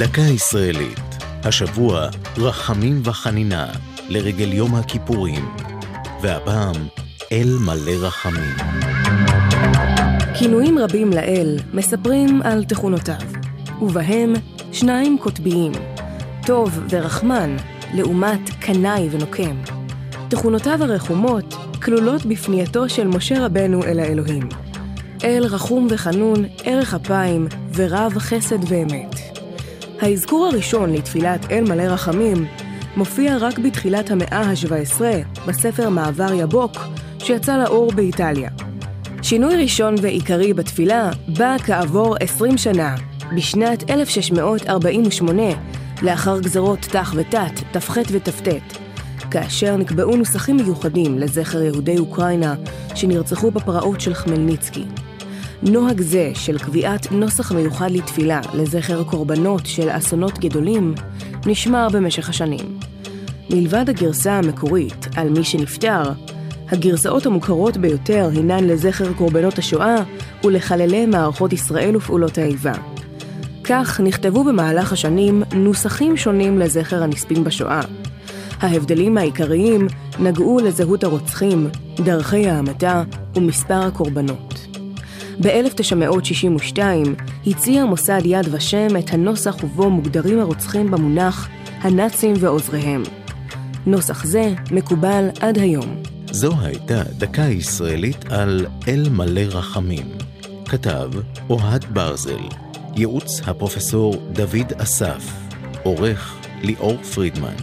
דקה ישראלית, השבוע רחמים וחנינה לרגל יום הכיפורים, והפעם אל מלא רחמים. כינויים רבים לאל מספרים על תכונותיו, ובהם שניים קוטביים, טוב ורחמן, לעומת קנאי ונוקם. תכונותיו הרחומות כלולות בפנייתו של משה רבנו אל האלוהים. אל רחום וחנון, ערך אפיים ורב חסד ואמת. האזכור הראשון לתפילת אל מלא רחמים מופיע רק בתחילת המאה ה-17 בספר מעבר יבוק שיצא לאור באיטליה. שינוי ראשון ועיקרי בתפילה בא כעבור 20 שנה, בשנת 1648, לאחר גזרות תח ותת, ת"ח ות"ט, כאשר נקבעו נוסחים מיוחדים לזכר יהודי אוקראינה שנרצחו בפרעות של חמלניצקי. נוהג זה של קביעת נוסח מיוחד לתפילה לזכר קורבנות של אסונות גדולים נשמר במשך השנים. מלבד הגרסה המקורית על מי שנפטר, הגרסאות המוכרות ביותר הינן לזכר קורבנות השואה ולחללי מערכות ישראל ופעולות האיבה. כך נכתבו במהלך השנים נוסחים שונים לזכר הנספים בשואה. ההבדלים העיקריים נגעו לזהות הרוצחים, דרכי ההמתה ומספר הקורבנות. ב-1962 הציע מוסד יד ושם את הנוסח ובו מוגדרים הרוצחים במונח הנאצים ועוזריהם. נוסח זה מקובל עד היום. זו הייתה דקה ישראלית על אל מלא רחמים. כתב אוהד ברזל, ייעוץ הפרופסור דוד אסף, עורך ליאור פרידמן.